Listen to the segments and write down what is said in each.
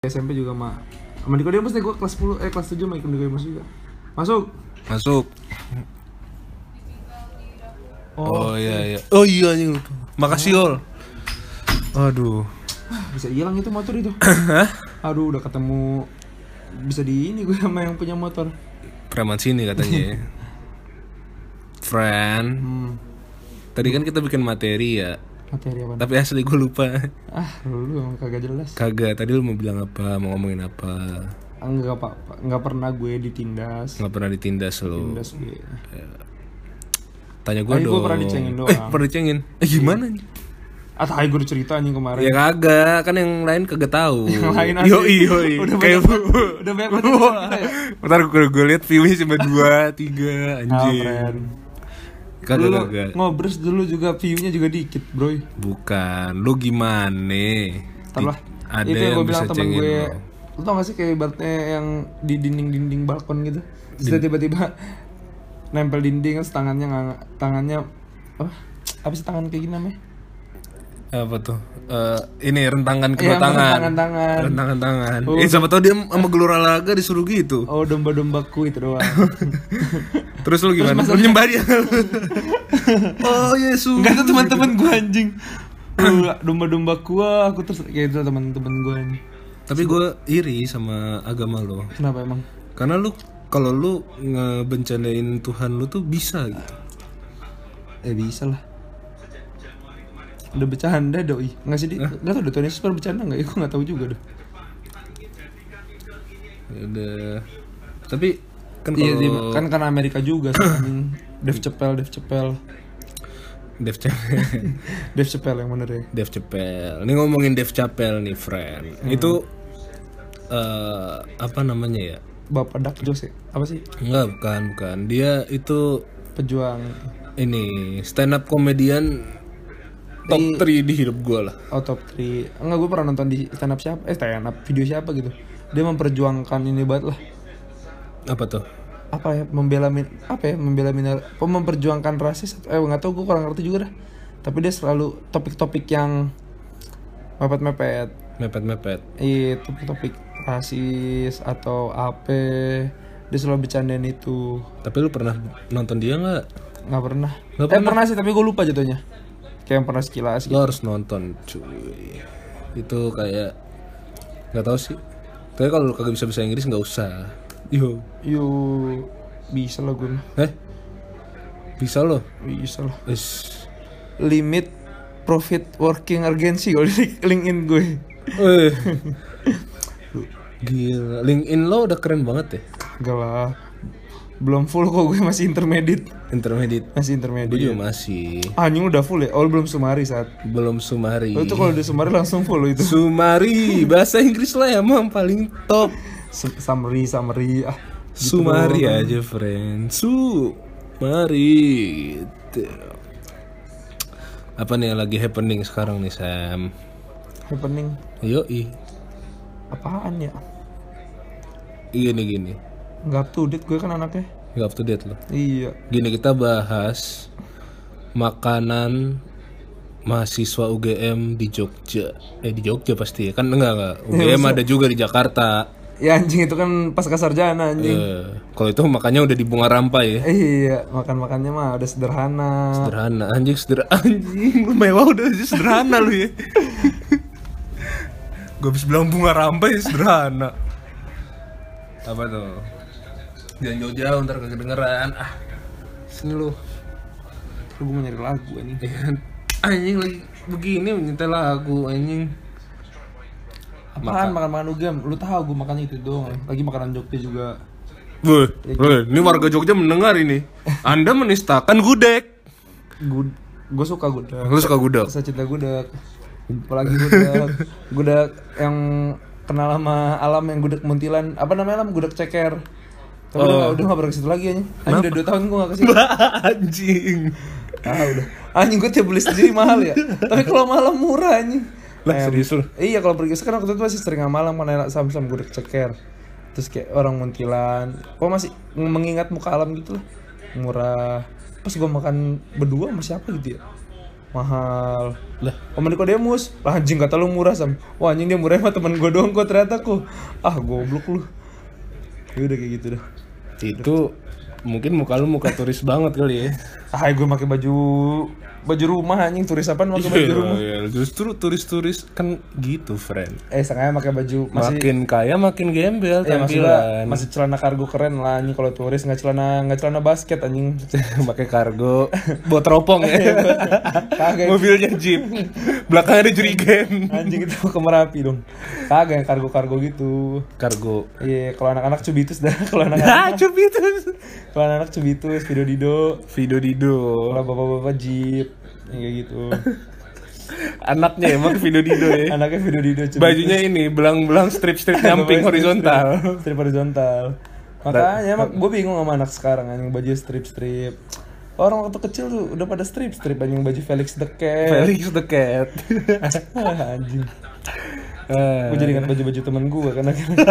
SMP juga sama sama Nikodemus deh gue kelas 10 eh kelas 7 sama ikut Nikodemus juga masuk Masuk. oh, Oh, iya iya. Oh iya anjing lupa. Makasih Ol. Aduh. bisa hilang itu motor itu aduh udah ketemu bisa di ini gue sama yang punya motor Preman sini katanya. Friend. hmm, Tadi kan kita bikin materi ya. Materi apa Tapi asli gue lupa. ah lu emang kagak jelas Kagak. Tadi lu mau bilang apa? Mau ngomongin apa? enggak apa enggak pernah gue ditindas Nggak pernah ditindas lu. tindas gue Tanya gue dong. gua pernah dicengin doang. Eh, pernah dicengin. Eh, gimana? nih? ah tadi gue udah cerita anjing kemarin Ya kagak, kan yang lain kagak tahu. Yang lain asli. Yo iyo Udah Kayak banyak- udah banyak banget yang kita ya. Ntar gue, gue liat view-nya cuma 2, 3 ah anjing. Kagak Lu kagak. ngobres dulu juga view-nya juga dikit bro Bukan, lu gimana? Ntar lah Ada Itu yang yang gue bilang temen gue lo. Lu tau gak sih kayak ibaratnya yang di dinding-dinding balkon gitu Terus dia tiba-tiba nempel dinding terus tangannya nggak tangannya apa apa sih tangan kayak gini namanya Apa tuh? Eh, ini rentangan kedua Iya, tangan. rentangan tangan. Rentangan tangan. Oh. Eh, siapa tau dia sama gelora laga disuruh gitu. oh domba-dombaku itu doang Terus lu gimana? Lu nyembah dia. oh, Yesus. Enggak tuh teman-teman gue anjing Lu, domba-domba gua aku terus kayak itu teman-teman gue nih Tapi gue iri sama agama lo. kenapa emang Karena lu kalau lu ngebencanain Tuhan lu tuh bisa gitu. eh bisa lah udah bercanda doi nggak sih di nggak tau deh Tuhan Yesus pernah bercanda nggak ya gue nggak tahu juga deh Ya udah. Tapi kan Iya, kalau di- kan kan Amerika juga sih. Dev Chappelle, Dev Chappelle, Dev Chappelle, Dev Chappelle yang bener ya. Dev Chappelle. Ini ngomongin Dev Chappelle nih, friend. Itu eh apa namanya ya? Bapak Dak Jose, apa sih? Enggak, bukan, bukan. Dia itu Pejuang ini stand up komedian top 3 di hidup gue lah. oh, top 3 Enggak, gue pernah nonton di stand up siapa? Eh, stand up video siapa gitu. Dia memperjuangkan ini banget lah. Apa tuh? Apa ya? Membela min apa ya? Membela minor memperjuangkan rasis eh nggak tahu gue kurang ngerti juga dah. Tapi dia selalu topik-topik yang mepet-mepet. Mepet-mepet. Iya, topik-topik rasis atau apa. Dia selalu bercandain itu. Tapi lu pernah nonton dia nggak? nggak pernah Nggak eh pernah sih tapi gue lupa jatuhnya kayak yang pernah sekilas gitu. Lo harus nonton, cuy. Itu kayak nggak tahu sih. Tapi kalau kagak bisa bahasa Inggris nggak usah. Yo, yuk bisa lah gue eh, bisa lo? bisa lah Is, limit profit working urgency kalau di LinkedIn gue eh, gila. LinkedIn lo udah keren banget ya. Gak lah belum full kok gue masih intermediate Intermediate. masih Gue intermediate juga masih ah, anjing udah full ya oh belum sumari saat belum sumari. oh, itu kalau udah sumari langsung full itu Sumari, bahasa Inggris lah emang paling top. Sum- summary summary ah gitu Sumari doang. aja, friend. Sumari. Gitu. Apa nih yang lagi happening sekarang nih, Sam? happening Yoi. apaan ya Gini gini. Nggak up to date gue kan anaknya Gak up to date loh. iya Gini kita bahas makanan mahasiswa UGM di Jogja. Eh di Jogja pasti ya. Kan enggak enggak. UGM ada juga di Jakarta. ya anjing itu kan pas kasarjana anjing Eh, kalau itu makanya udah di bunga rampai ya. Iya, makan-makannya mah udah sederhana. Sederhana anjing sederhana anjing lu mewah udah aja sederhana lu ya. Gue habis bilang bunga rampai sederhana. Apa tuh? Jangan jauh-jauh ntar kedengeran. Ah, sini lu. Lu gue mau nyari lagu ini. Ya, anjing lagi begini nyetel lagu anjing. Apaan makan-makan UGM? Lu tahu gue makan itu doang. Lagi makanan Jogja juga. Weh, weh, ini warga Jogja mendengar ini. Anda menistakan gudeg. Gue gue suka gudeg. Lu suka gudeg? Saya cinta gudeg. Apalagi gudeg. gudeg yang kenal sama alam yang gudeg muntilan. Apa namanya alam? Gudeg ceker. Tapi udah, gak, udah gak pernah ke situ lagi anjing. Anjing udah 2 tahun gue gak ke situ. anjing. Ah udah. Anjing gue tiap beli sendiri mahal ya. Tapi kalau malam murah anjing. Lah Em, serius lu? Iya kalau pergi sekarang waktu itu masih sering sama malam kan enak sam-sam gudeg ceker. Terus kayak orang muntilan. Kok masih mengingat muka alam gitu lah. Murah. Pas gue makan berdua sama siapa gitu ya. mahal Lah. Om Nikodemus lah anjing kata lu murah sam wah anjing dia murah mah temen gue doang kok ternyata kok ah goblok lu ya udah kayak gitu dah Itu mungkin muka lu muka turis banget kali ya. ah gue pakai baju baju rumah anjing turis apaan pakai baju rumah Iya, justru turis-turis kan gitu, friend. eh sengaja pakai baju masih Makin kaya makin gembel ya maksudnya tampilan. masih celana kargo keren lah anjing kalau turis nggak celana nggak celana basket anjing pakai kargo buat teropong ya. kagak Mobilnya jeep. Belakangnya ada jerigen. anjing itu ke merapi dong kagak yang kargo kargo gitu Kargo. iya kalau anak-anak cubitus dah kalau anak Ah, cubi itu. kalau anak-anak cubitus video dido Video Dido. kalau bapak-bapak jeep kayak gitu Anaknya emang video Dido ya. anaknya video dido cubitus Bajunya ini belang-belang strip-strip nyamping horizontal. strip horizontal makanya emang gue bingung sama anak sekarang anjing baju strip strip orang waktu kecil tuh udah pada strip strip anjing baju Felix the Cat Felix the Cat. anjing Eh, gue jadi ingat baju baju temen gue kan akhirnya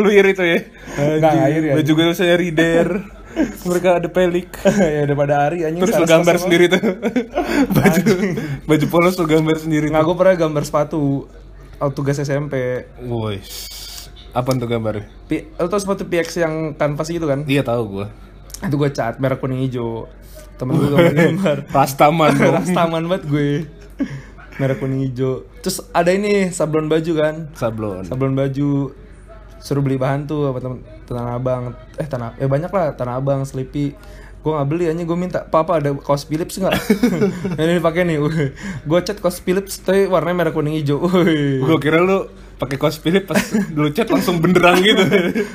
Lu iri tuh ya? Nggak, nggak iri, Baju gue saya reader. Mereka ada pelik. ya udah pada hari anjing Terus lu gambar satu- sendiri tuh. baju baju polos lu gambar sendiri nggak tuh. gue pernah gambar sepatu waktu tugas SMP Woi. Apa tuh gambarnya? P lo tau sepatu PX yang kanvas gitu kan Iya tahu gua. itu gue cat merah kuning hijau temen gue gambar gambar Rastaman dong. rastaman banget gue merah kuning hijau terus ada ini sablon baju kan Sablon. sablon baju suruh beli bahan tuh apa temen tanah abang. Eh tanah eh banyak lah tanah abang selipi gue nggak beli aja gue minta papa ada kaos Philips nggak? Ini dipakai nih. Gue cat kaos Philips tapi warnanya merah kuning hijau. Gua kira lu pakai kaos Philip pas lu chat langsung benderang gitu.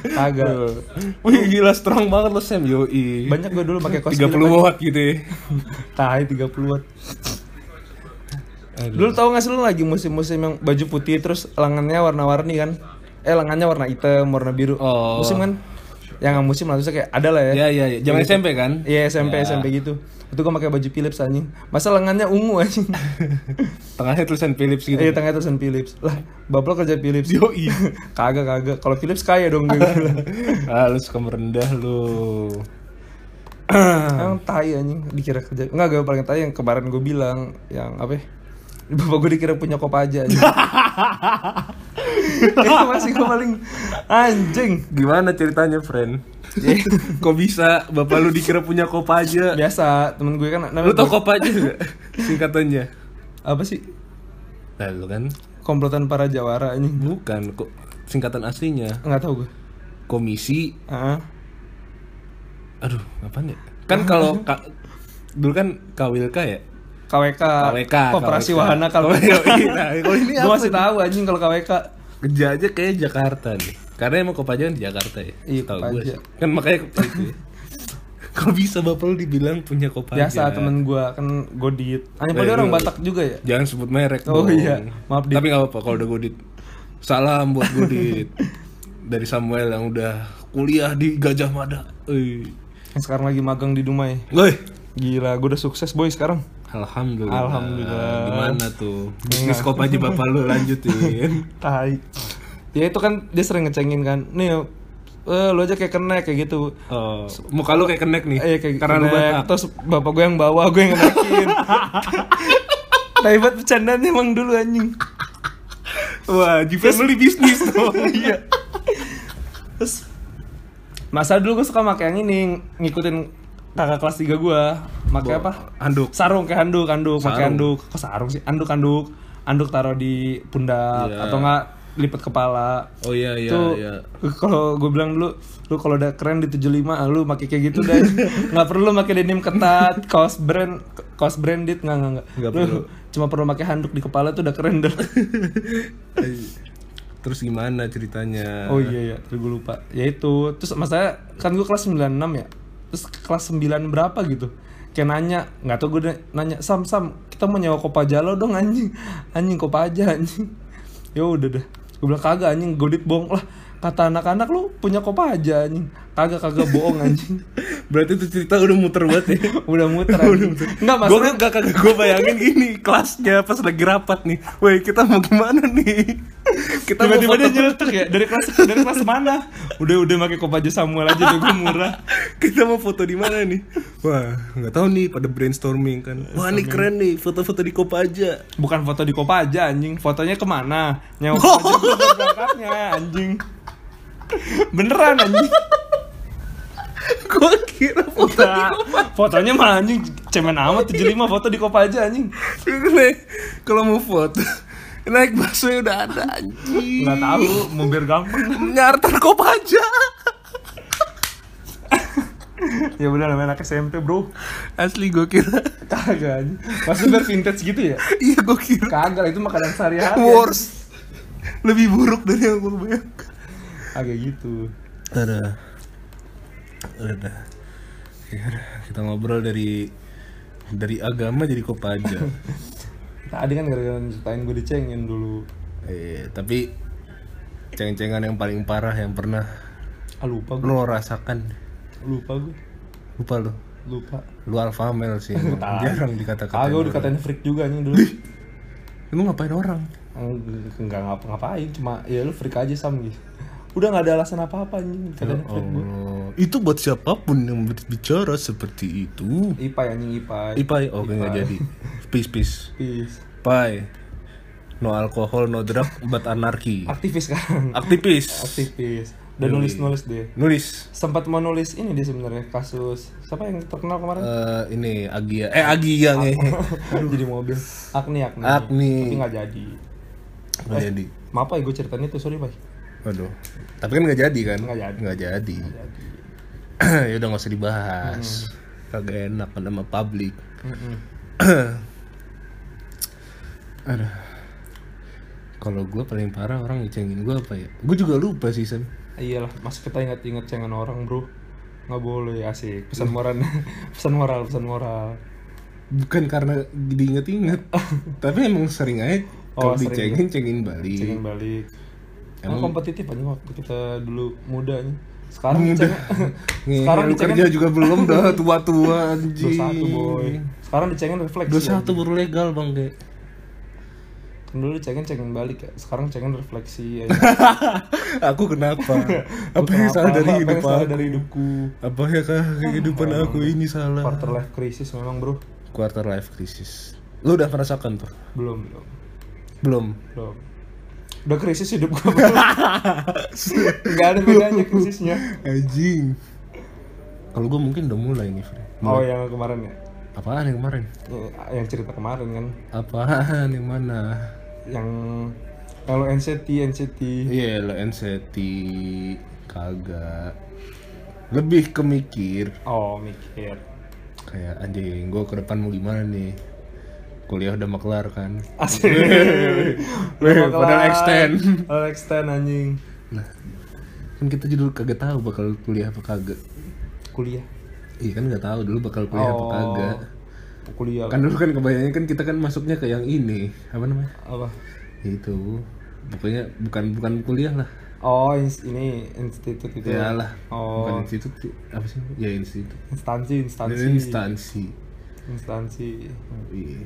kagak. Wih gila strong banget lo Sam. Yoi. banyak gue dulu pakai kaos 30 Philips watt gitu ya. tai 30 watt dulu tau gak sih lu lagi musim-musim yang baju putih terus lengannya warna-warni kan eh lengannya warna hitam warna biru Oh. musim kan yang nggak musim terusnya kayak ada lah ya Ya ya ya. Zaman SMP kan? Iya SMP Ya. SMP gitu. Itu gue pakai baju Philips anjing. Masa lengannya ungu anjing. Tengahnya tulisan Philips gitu. Iya tengahnya tulisan Philips. Lah, bapak lo kerja Philips. Yoi. kagak kagak. Kalau Philips kaya dong gue ah lu suka merendah lu. Emang tai anjing dikira kerja. Enggak gue paling tai yang kemarin gue bilang yang apa ya? Bapak gue dikira punya kopaja anjing. Itu masih gue paling anjing. Gimana ceritanya, friend? Kok bisa bapak lu dikira punya Kopaja? Biasa temen gue kan Lu namanya tau Kopaja gak? Singkatannya. apa sih? Nah, lu kan Komplotan para jawara anjing. bukan kok singkatan aslinya. Enggak tahu gue. Komisi Ah. aduh, apa nih? Kan kalau ka, dulu kan KWLK ya? KWK, KWK, Koperasi KWK. Wahana kalau iya, iya. Nah, ini Gue apa masih tahu anjing kalau KWK. Kerja aja kayak Jakarta nih. Karena emang Kopaja kan di Jakarta ya. Iya, Tahu gue sih. Kan makanya itu ya. Kok bisa bapak lu dibilang punya Kopaja? Biasa temen gua kan Godit. Hanya pada orang lu- Batak juga ya. Jangan sebut merek Oh dong. iya, maaf, Dit. Tapi gak apa-apa kalau udah Godit. Salam buat Godit. Dari Samuel yang udah kuliah di Gajah Mada. Ui. Yang sekarang lagi magang di Dumai. Woi. Gila, gue udah sukses boy sekarang. Alhamdulillah. Alhamdulillah. Gimana tuh? Bisnis Kopaja bapak lu lanjutin. Tai. Ya itu kan dia sering ngecengin kan. Nih, eh, lu aja kayak kenek kayak gitu. Oh, muka lu kayak kenek nih. Eh kayak karena lu kenek. Batak. Terus bapak gue yang bawa, gue yang ngenekin. Tai banget bercandaan emang dulu anjing. Wah, di family bisnis tuh. Iya. Terus masa dulu gue suka pakai yang ini ngikutin kakak kelas 3 gue pakai apa Handuk. sarung kayak handuk handuk pakai handuk kok sarung sih handuk handuk handuk taruh di pundak Iya. atau enggak lipat kepala Oh iya iya itu iya. kalau gue bilang dulu lu kalau udah keren di 75 ah, lu pakai kayak gitu deh nggak perlu pakai denim ketat kaos brand kaos branded nggak nggak nggak Nggak Lu perlu. cuma perlu pakai handuk di kepala tuh udah keren dah Terus gimana ceritanya? Oh iya iya, terus gue lupa. Ya itu, terus masalahnya kan gue kelas 96 ya. Terus kelas 9 berapa gitu. Kayak nanya, nggak tau gue nanya, "Sam, Sam, kita mau nyewa Kopaja lo dong anjing." Anjing Kopaja anjing. Ya udah dah. Gue bilang kagak anjing, godit bohong lah. Kata anak-anak lu punya Kopaja anjing. Kagak kagak bohong anjing. Berarti itu cerita udah muter banget ya. udah muter anjing. Enggak gue masalah. gak kagak gue bayangin gini kelasnya pas lagi rapat nih. Woi kita mau gimana nih? Kita mau tiba-tiba dia nyeletuk ya dari kelas dari kelas mana udah udah pakai kopaja Samuel aja gue murah kita mau foto di mana nih? Wah, nggak tahu nih pada brainstorming kan. Wah, ini keren nih, foto-foto di Kopaja. bukan foto di kopaja anjing fotonya ke mana nyawa gue berangkatnya anjing beneran anjing Gua kira foto di Enggak, fotonya mah anjing cemen amat 75 foto di kopaja anjing Nih, kalau mau foto naik busway udah ada anjing. nggak tahu mau biar gampang Nyartan Kopaja. ya bener namanya anak SMP bro Asli gue kira. kagak anjing maksudnya biar vintage gitu ya Iya, gue kira. kagak itu makanan sehari-hari Worst. Lebih buruk dari yang gue bayangkan. Agak gitu. Ada. Ada. Ya kita ngobrol dari dari agama jadi Kopaja. tadi kan gara-gara ceritain gue dicengin dulu. Eh, tapi ceng-cengan yang paling parah yang pernah ah lupa gue lo rasakan. Lupa gue lupa lo lupa. Lu alpha male sih jarang dikata-katain kagak udah orang. katain freak juga anjing dulu. Lu ngapain orang? Enggak ngapa-ngapain cuma ya lu freak aja sam gitu udah nggak ada alasan apa-apa anjing Oh, itu buat siapa pun yang berbicara seperti itu ipai anjing ipai Ipai, oke nggak Ipai. jadi. Peace, peace. Peace. Pai. No alcohol, no drug, but anarchy. aktivis sekarang Aktivis. aktivis udah nulis nulis deh Nulis. sempat mau nulis ini dia sebenarnya kasus siapa yang terkenal kemarin Eh ini Agia. Eh Agia nih. jadi mobil Agni Agni Agni. tapi nggak jadi Nggak jadi. maaf ya gue ceritain itu sorry pak Waduh. Tapi kan nggak jadi kan? Nggak jadi. Nggak jadi. jadi ya udah nggak usah dibahas. Kagak enak kan sama publik. Aduh. Kalau gue paling parah orang ngecengin gue apa ya? Gue juga lupa sih San. iyalah mas kita ingat-ingat cengan orang bro nggak boleh asik pesan moral pesan moral pesan moral Bukan karena diinget-inget, tapi emang sering aja Oh, kalau sering. dicengin cengin balik. cengin balik emang kompetitif aja waktu kita dulu muda nih sekarang Muda. Nih, sekarang dicengin kerja juga belum dah tua-tua anjing. 21 boy sekarang dicengin refleksi 21 anjing. baru legal bang dek. kan dulu dicengin cengin balik ya sekarang cengin refleksi aja aku kenapa? apa yang salah dari Apa hidup yang salah aku? dari hidupku Apa ya kah kehidupan Emang aku ini salah? quarter life crisis memang bro Quarter life crisis. Lu udah merasakan tuh? belum belum Belum. belum udah krisis hidup gue nggak ada bedanya krisisnya Anjing. Kalau gue mungkin udah mulai nih, Fre. oh yang kemarin ya Apaan yang kemarin? yang cerita kemarin kan Apaan yang mana? yang kalau NCT NCT Iya lo NCT kagak. Lebih ke mikir oh mikir kayak anjing gue ke depan mau gimana nih? Kuliah udah mau kelar kan? asik padahal extend. padahal extend anjing Nah, kan kita juga kagak tahu bakal kuliah apa kagak. kuliah Iya kan nggak tahu dulu bakal kuliah apa Oh. kagak. kuliah Kan dulu kan kebayangnya kan kita kan masuknya ke yang ini apa namanya? apa Ya itu pokoknya bukan bukan kuliah lah. oh ini institut itu Ya lah. oh Bukan institut apa sih? Ya institut. instansi instansi Instansi. instansi Oh, iya.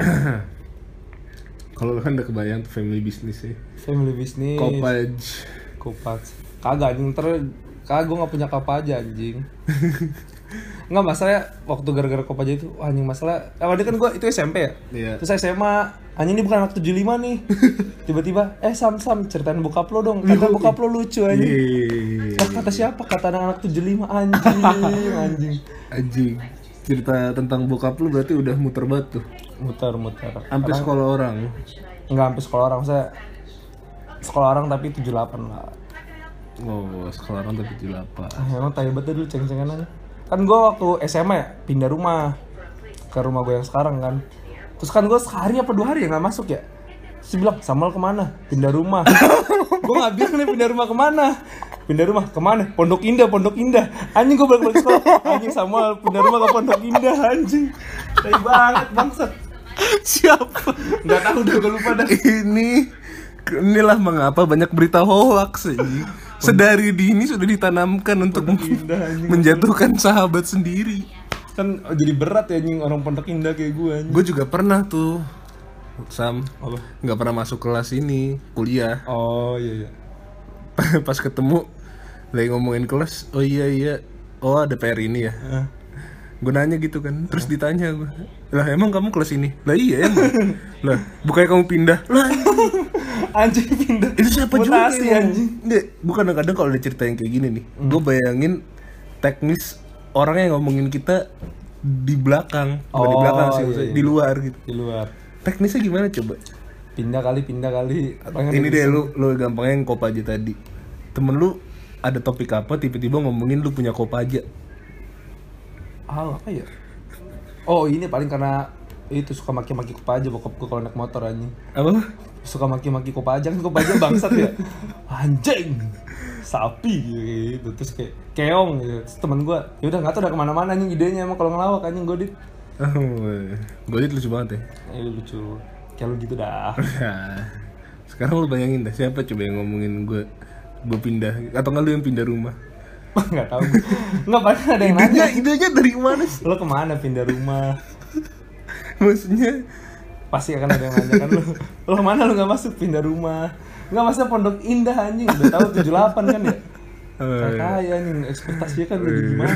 Kalau lu kan udah kebayang tuh family business ya. family business Kopaj. Kopat. Kagak anjing ter kagak gue gak punya aja anjing. Enggak masalah waktu gara-gara Kopaja itu wah, anjing masalah awalnya kan gue itu SMP ya. Iya. Terus SMA anjing ini bukan anak 75 nih. Tiba-tiba eh Sam Sam ceritain bokap lo dong. Kata bokap lo lucu anjing. Yeay. Lah kata siapa? Kata anak-anak 75 anjing anjing. Anjing. Cerita tentang bokap lu berarti udah muter banget tuh. Muter muter. Sampai sekolah orang. Enggak sampai sekolah orang saya sekolah orang tapi 78 lah. Oh, sekolah orang tapi 78. Ah, emang tai banget dulu ceng-cengan aja. Kan gue waktu SMA ya, pindah rumah ke rumah gue yang sekarang kan. Terus kan gue sehari apa dua hari ya nggak masuk ya. Terus bilang, Samuel ke mana? Pindah rumah. gue nggak bilang nih pindah rumah ke mana. Pindah rumah ke mana? Pondok Indah, Pondok Indah. Anjing gue balik balik sekolah. Anjing Samuel pindah rumah ke Pondok Indah. Anjing. Tai banget bangsat. Siapa? Nggak tahu udah gue lupa dah. ini inilah mengapa banyak berita hoax ini. Sedari dini sudah ditanamkan untuk Indah, menjatuhkan sahabat sendiri. Kan jadi berat ya anjing orang Pondok Indah kayak gue anjing. Gue juga pernah tuh Sam Apa? nggak pernah masuk kelas ini kuliah Oh iya iya. pas ketemu lagi ngomongin kelas oh iya iya oh ada PR ini ya Eh, gue nanya gitu kan terus ditanya gue lah emang kamu kelas ini lah iya emang lah bukannya kamu pindah lah Anjing pindah. itu siapa juga Mutasi, yang anjing. Nggak, bukan kadang kalau ada cerita yang kayak gini nih gue bayangin teknis orang yang ngomongin kita di belakang bukan di Oh, belakang sih iya, iya. di luar gitu Di luar. teknisnya gimana coba Pindah kali, pindah kali. Orangnya ini deh lu lu gampangnya yang kopaja tadi temen lu ada topik apa tiba-tiba ngomongin lu punya kopaja Ah, apa ya? Oh, ini paling karena itu suka maki-maki Kopaja bokap gue kalau naik motor anjing. apa Suka maki-maki Kopaja kan Kopaja bangsat ya. Anjing. Sapi gitu. Terus kayak keong gitu. Terus temen gue, ya udah nggak tahu udah ke mana-mana anjing idenya emang kalau ngelawak anjing gue dit. gue lucu banget ya Eh lucu. Kayak lu gitu dah. Nah, sekarang lu bayangin dah siapa coba yang ngomongin gue gue pindah atau nggak lu yang pindah rumah nggak tahu. Nggak pernah ada yang nanya. idenya idenya dari mana sih Lo ke mana pindah rumah? maksudnya Pasti akan ada yang nanya kan lo. Lo ke mana lo nggak masuk pindah rumah? Nggak masa Pondok Indah anjing. Udah tahu 78 kan ya? eh, Kaya nih, ekspektasinya kan lagi gimana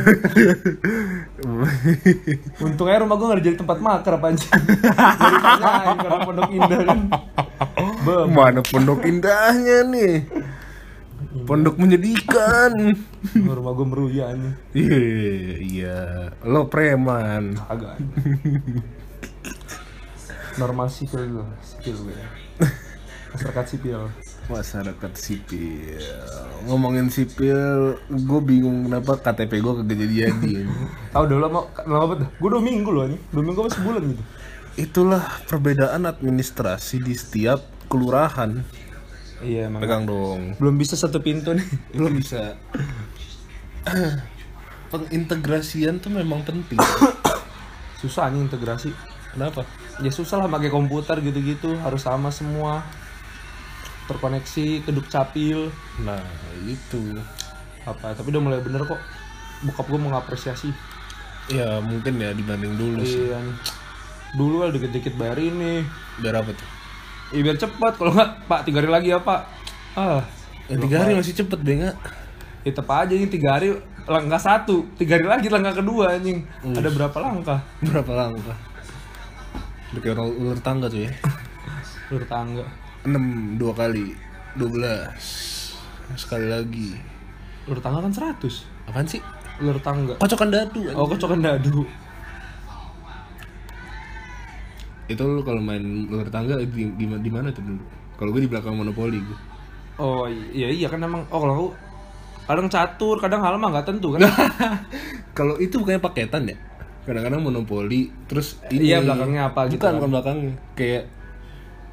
Untung aja rumah gue gak jadi tempat makar apa anjing karena Pondok Indah kan mana pondok indahnya nih pondok menyedihkan. Rumah gue meruya anjing iya iya. Lo preman. Agak Normal sipil gue, sipil gue Masyarakat sipil. Masyarakat sipil. Ngomongin sipil gue bingung kenapa KTP gue kagak jadi jadi. Tahu udah lama, lama banget. Dah Gue dua minggu loh anjing Dua minggu apa sebulan gitu? Itulah perbedaan administrasi di setiap kelurahan Iya emang pegang dong. Belum bisa satu pintu nih. Belum bisa. Pengintegrasian tuh memang penting. Susah anjing integrasi. Kenapa? Ya susah lah pakai komputer gitu-gitu Harus sama semua. Terkoneksi ke dukcapil nah itu. Apa tapi udah mulai bener kok. Bokap gue mengapresiasi. Ya mungkin ya dibanding dulu sih. Iya. Nih. dulu kan dikit-dikit bayar ini biar apa tuh ya biar cepat kalau nggak pak tiga hari lagi ya pak. Ah yang tiga hari masih cepet benga ya. Tetep aja ini tiga hari langkah satu. Tiga hari lagi langkah kedua anjing. Ada berapa langkah? Berapa langkah? Udah kayak orang ular tangga tuh ya. Lur tangga. Enam dua kali. Dua belas. Sekali lagi. Lur tangga kan seratus. Apaan sih? Lur tangga. Kocokan dadu oh kocokan dadu itu lu kalau main ular tangga di, di, di mana tuh dulu? Kalau gue di belakang monopoli gue oh iya iya kan emang oh kalau aku kadang catur kadang hal mah nggak tentu kan? Kalau itu bukannya paketan ya? Kadang-kadang monopoli terus ini Iya, belakangnya apa gitu bukan kan. bukan belakangnya. Kayak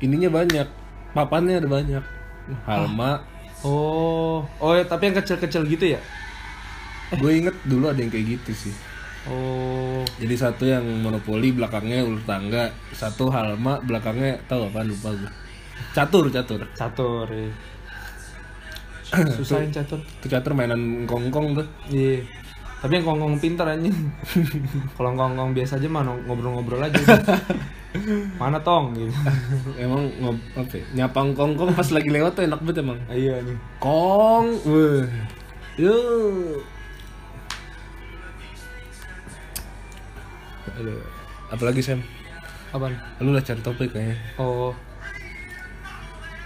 ininya banyak papannya ada banyak. Halma. Oh. Oh ya, tapi yang kecil-kecil gitu ya? Gue inget dulu ada yang kayak gitu sih oh. Jadi satu yang monopoli belakangnya ular tangga. Satu halma belakangnya tahu apa lupa gue catur catur. Catur ya. susah yang catur. Itu catur mainan kongkong tuh. Iya. Tapi yang kongkong pintar anjing. Kalau kongkong biasa aja mah ngobrol-ngobrol aja. Mana tong gitu. Emang ngob apa ya, nyapang kongkong pas lagi lewat tuh enak banget emang. Iya anjing. Kong weh. Yuk Aduh, apalagi Sam? Apaan? Lu lah cari topik kayaknya. Oh.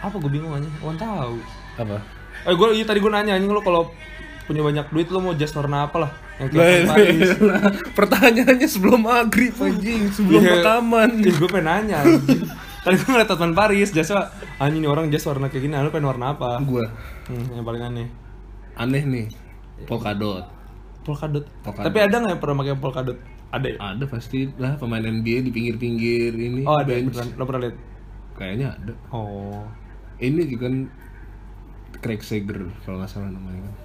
Apa gue bingung anjing? Wan tahu. Apa? Eh gue iya tadi gue nanya anjing lo kalau punya banyak duit lo mau jas warna apa lah? Yang kayak Paris lah, pertanyaannya sebelum maghrib anjing. Sebelum Iya. rekaman. Ih, gue pengen nanya. Tadi gue ngeliat Tatman Paris, jasa anjing nih orang jas warna kayak gini, lu pengen warna apa? gua. Hmm, yang paling aneh. aneh nih polkadot. Polkadot. Polkadot. Tapi ada nggak yang pernah pakai polkadot? Ada ya? ada pasti lah pemain NBA di pinggir-pinggir ini Oh ada, bench. beneran. lo pernah lihat? kayaknya ada Oh. ini juga kan Craig Sager kalau nggak salah namanya kan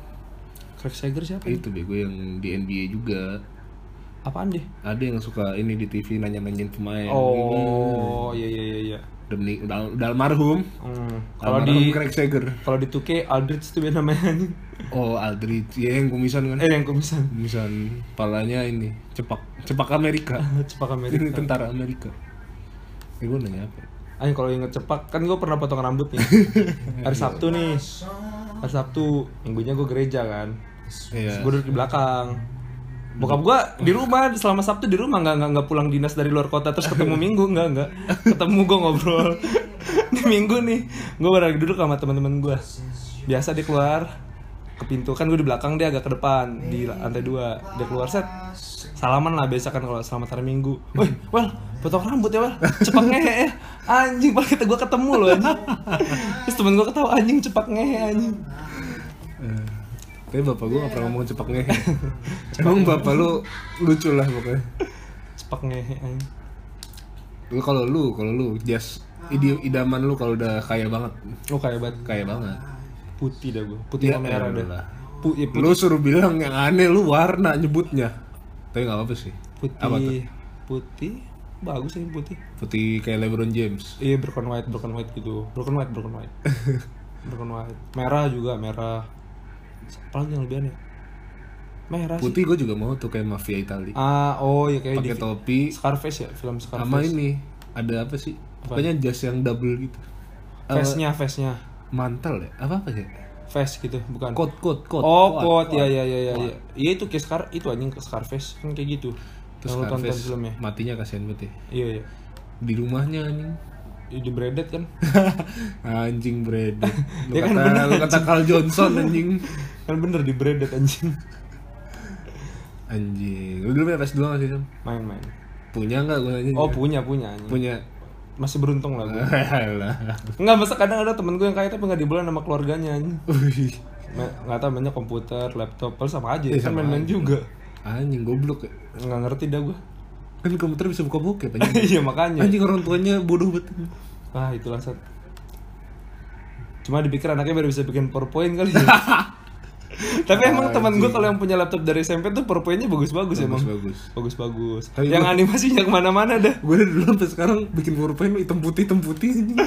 Craig Sager siapa? itu bego yang di NBA juga Apaan deh? ada yang suka ini di TV nanya-nanyain pemain Oh, iya iya iya iya. Mening- udah, udah almarhum Hmm. Kalau di Craig Sager kalau di 2K Aldridge tuh namanya oh Aldridge ya yang kumisan kan Eh yang kumisan. kumisan palanya ini cepak cepak Amerika Cepak ini Amerika. tentara Amerika eh gue nanya apa Anjing kalau inget cepak kan gue pernah potong rambut nih. Hari Sabtu nih. Hari Sabtu, minggunya gue gereja kan. Iya. Gue duduk di belakang. Bokap gue di rumah selama Sabtu di rumah nggak nggak pulang dinas dari luar kota terus ketemu Minggu nggak nggak. Ketemu gue ngobrol. Di Minggu nih gue baru lagi duduk sama teman-teman gue biasa dia keluar ke pintu kan gue di belakang dia agak ke depan di lantai dua. Dia keluar set. Salaman lah biasa kan kalau selamat hari Minggu. Woi well potong rambut ya well cepak ngehe ya anjing kita gue ketemu loh anjing. Terus temen gue ketawa anjing cepak ngehe anjing Tapi bapak gue gak pernah ngomong cepak ngehe. Emang bapak lu lucu lah pokoknya. Cepak ngehe Lu kalau lu, kalau lu jas ide idaman lu kalau udah kaya banget. Oh kayak banget. Kaya banget. Putih dah gue putih Ya sama merah dah. Pu ya, putih, Lu suruh bilang yang aneh lu warna nyebutnya. Tapi gak apa-apa sih. Putih. Apa tuh? putih? Bagus sih putih. Putih kayak LeBron James. Iya broken white broken white gitu. Broken white broken white. Broken white. Merah juga merah apa lagi yang lebih aneh merah sih. Putih gue juga mau tuh kayak Mafia Itali ah oh ya kayak Pakai topi. Scarface ya film Scarface. Sama ini ada apa sih? Pokoknya jas yang double gitu. Face-nya face-nya. Mantel ya? Apa apa ya? face gitu bukan. Coat, coat, coat oh coat ya ya ya ya ya iya itu kayak Scar itu anjing Scarface kan kayak gitu. Terus Scarface. filmnya. Matinya kasihan banget ya. Iya iya. Di rumahnya anjing Ya, di breaded kan? Anjing bread lu Ya kan kata bener, lu kata Carl Johnson anjing. Kan bener di breaded anjing. Anjing. Lu dulu punya PS2 gak sih Sam? main-main punya nggak gue nanya? Oh punya punya anjing. Punya. Masih beruntung lah gue Alah. Enggak, masa kadang ada temen gue yang kaya tapi nggak dibolehin sama keluarganya Nggak tahu banyak komputer, laptop, padahal sama aja, Iya, kan main-main juga. anjing goblok ya. Nggak ngerti dah gue. Kan komputer bisa buka bokep anjing Iya makanya. anjing orang tuanya bodoh banget Ah itulah set. Cuma dipikir anaknya baru bisa bikin PowerPoint kali ya. Tapi emang teman gue kalau yang punya laptop dari SMP tuh PowerPoint-nya bagus-bagus emang. bagus Bagus-bagus. Tapi Yang gua- animasinya ke mana-mana dah. gue dari dulu sampai sekarang bikin powerpoint hitam putih hitam putih anjing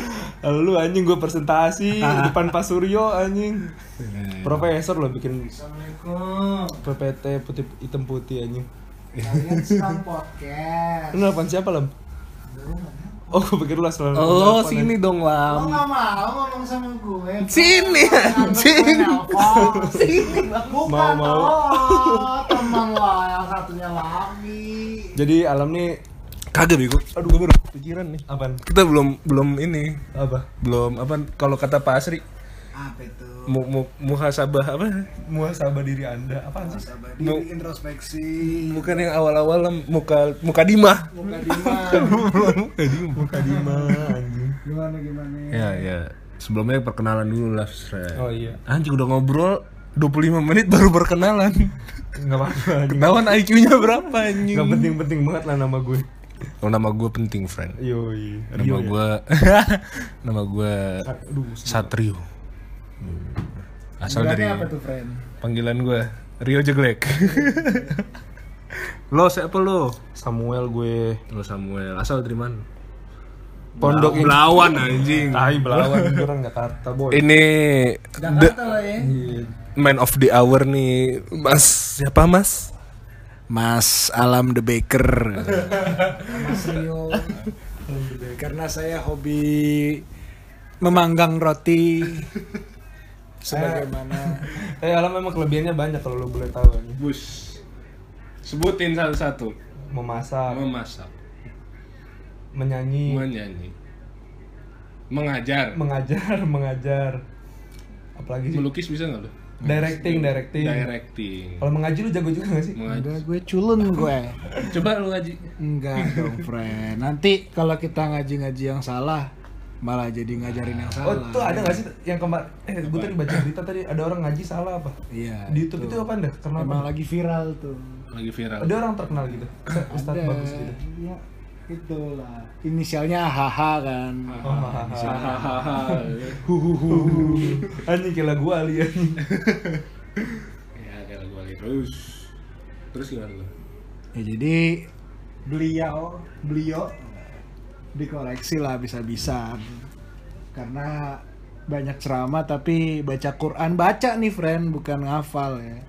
Lalu anjing gue presentasi di depan Pak Suryo anjing. Eh, Profesor loh bikin. PPT putih hitam putih anjing. Kalian sedang podcast. Lu nelfon siapa lam? Lu? Oh, gue pikir lu asal oh sini dong lam nggak mau ngomong sama gue? Sini, anjing. Sini. Bukan Mau, mau. oh, teman lo yang satunya lagi. Jadi alam nih kagak bego aduh gue baru pikiran nih apaan? kita belum belum ini Apa? belum apa kalau kata Pak Asri Apa itu? mu, mu, muhasabah apa Muhasabah diri Anda. Apaan sih? Sabar Mau- diri introspeksi. bukan yang awal-awal muka muka dimah Muka Dima. Muka Dima anjing. Gimana gimana? ya ya sebelumnya perkenalan dulu lah. Oh iya. anjing udah ngobrol 25 menit baru perkenalan Enggak apa-apa ketahuan IQ-nya berapa anjing Enggak penting-penting banget lah nama gue. oh, nama gue penting friend Yoi. nama Rio ya? gue nama gue Aduh, Satrio asal dari apa tuh, friend? panggilan gue Rio Jeglek lo siapa lo Samuel gue. lo Samuel asal dari mana Pondok. Belawan anjing Tai belawan gue orang Jakarta, boy. ini the Jakarta lah ya. Man of the hour nih mas siapa mas Mas Alam the Baker Mas Rio. karena saya hobi memanggang roti sebagaimana. Eh alam memang kelebihannya banyak kalau lo boleh tahu bus. Sebutin satu-satu. Memasak, memasak. Menyanyi, menyanyi. Mengajar. Mengajar, mengajar. Apalagi sih? melukis bisa nggak lo Directing, directing. directing. Kalau mengaji lu jago juga gak sih? Udah gue culun gue. Coba lu ngaji. Enggak dong friend. Nanti kalau kita ngaji-ngaji yang salah malah jadi ngajarin yang Oh, salah tuh ada gak sih yang kemarin eh gue tadi baca berita tadi ada orang ngaji salah apa? iya Di YouTube itu apa anda? Karena emang apa? lagi viral tuh lagi viral Ada orang terkenal gitu. Ustaz ada bagus gitu. ya itulah inisialnya haha kan Oh, hahaha. hahaha Anjing kayak lagu Ali anjing. ya kayak lagu Ali terus terus gimana lu ya jadi beliau beliau dikoreksi lah bisa-bisa karena banyak ceramah tapi baca Quran baca nih friend bukan ngafal ya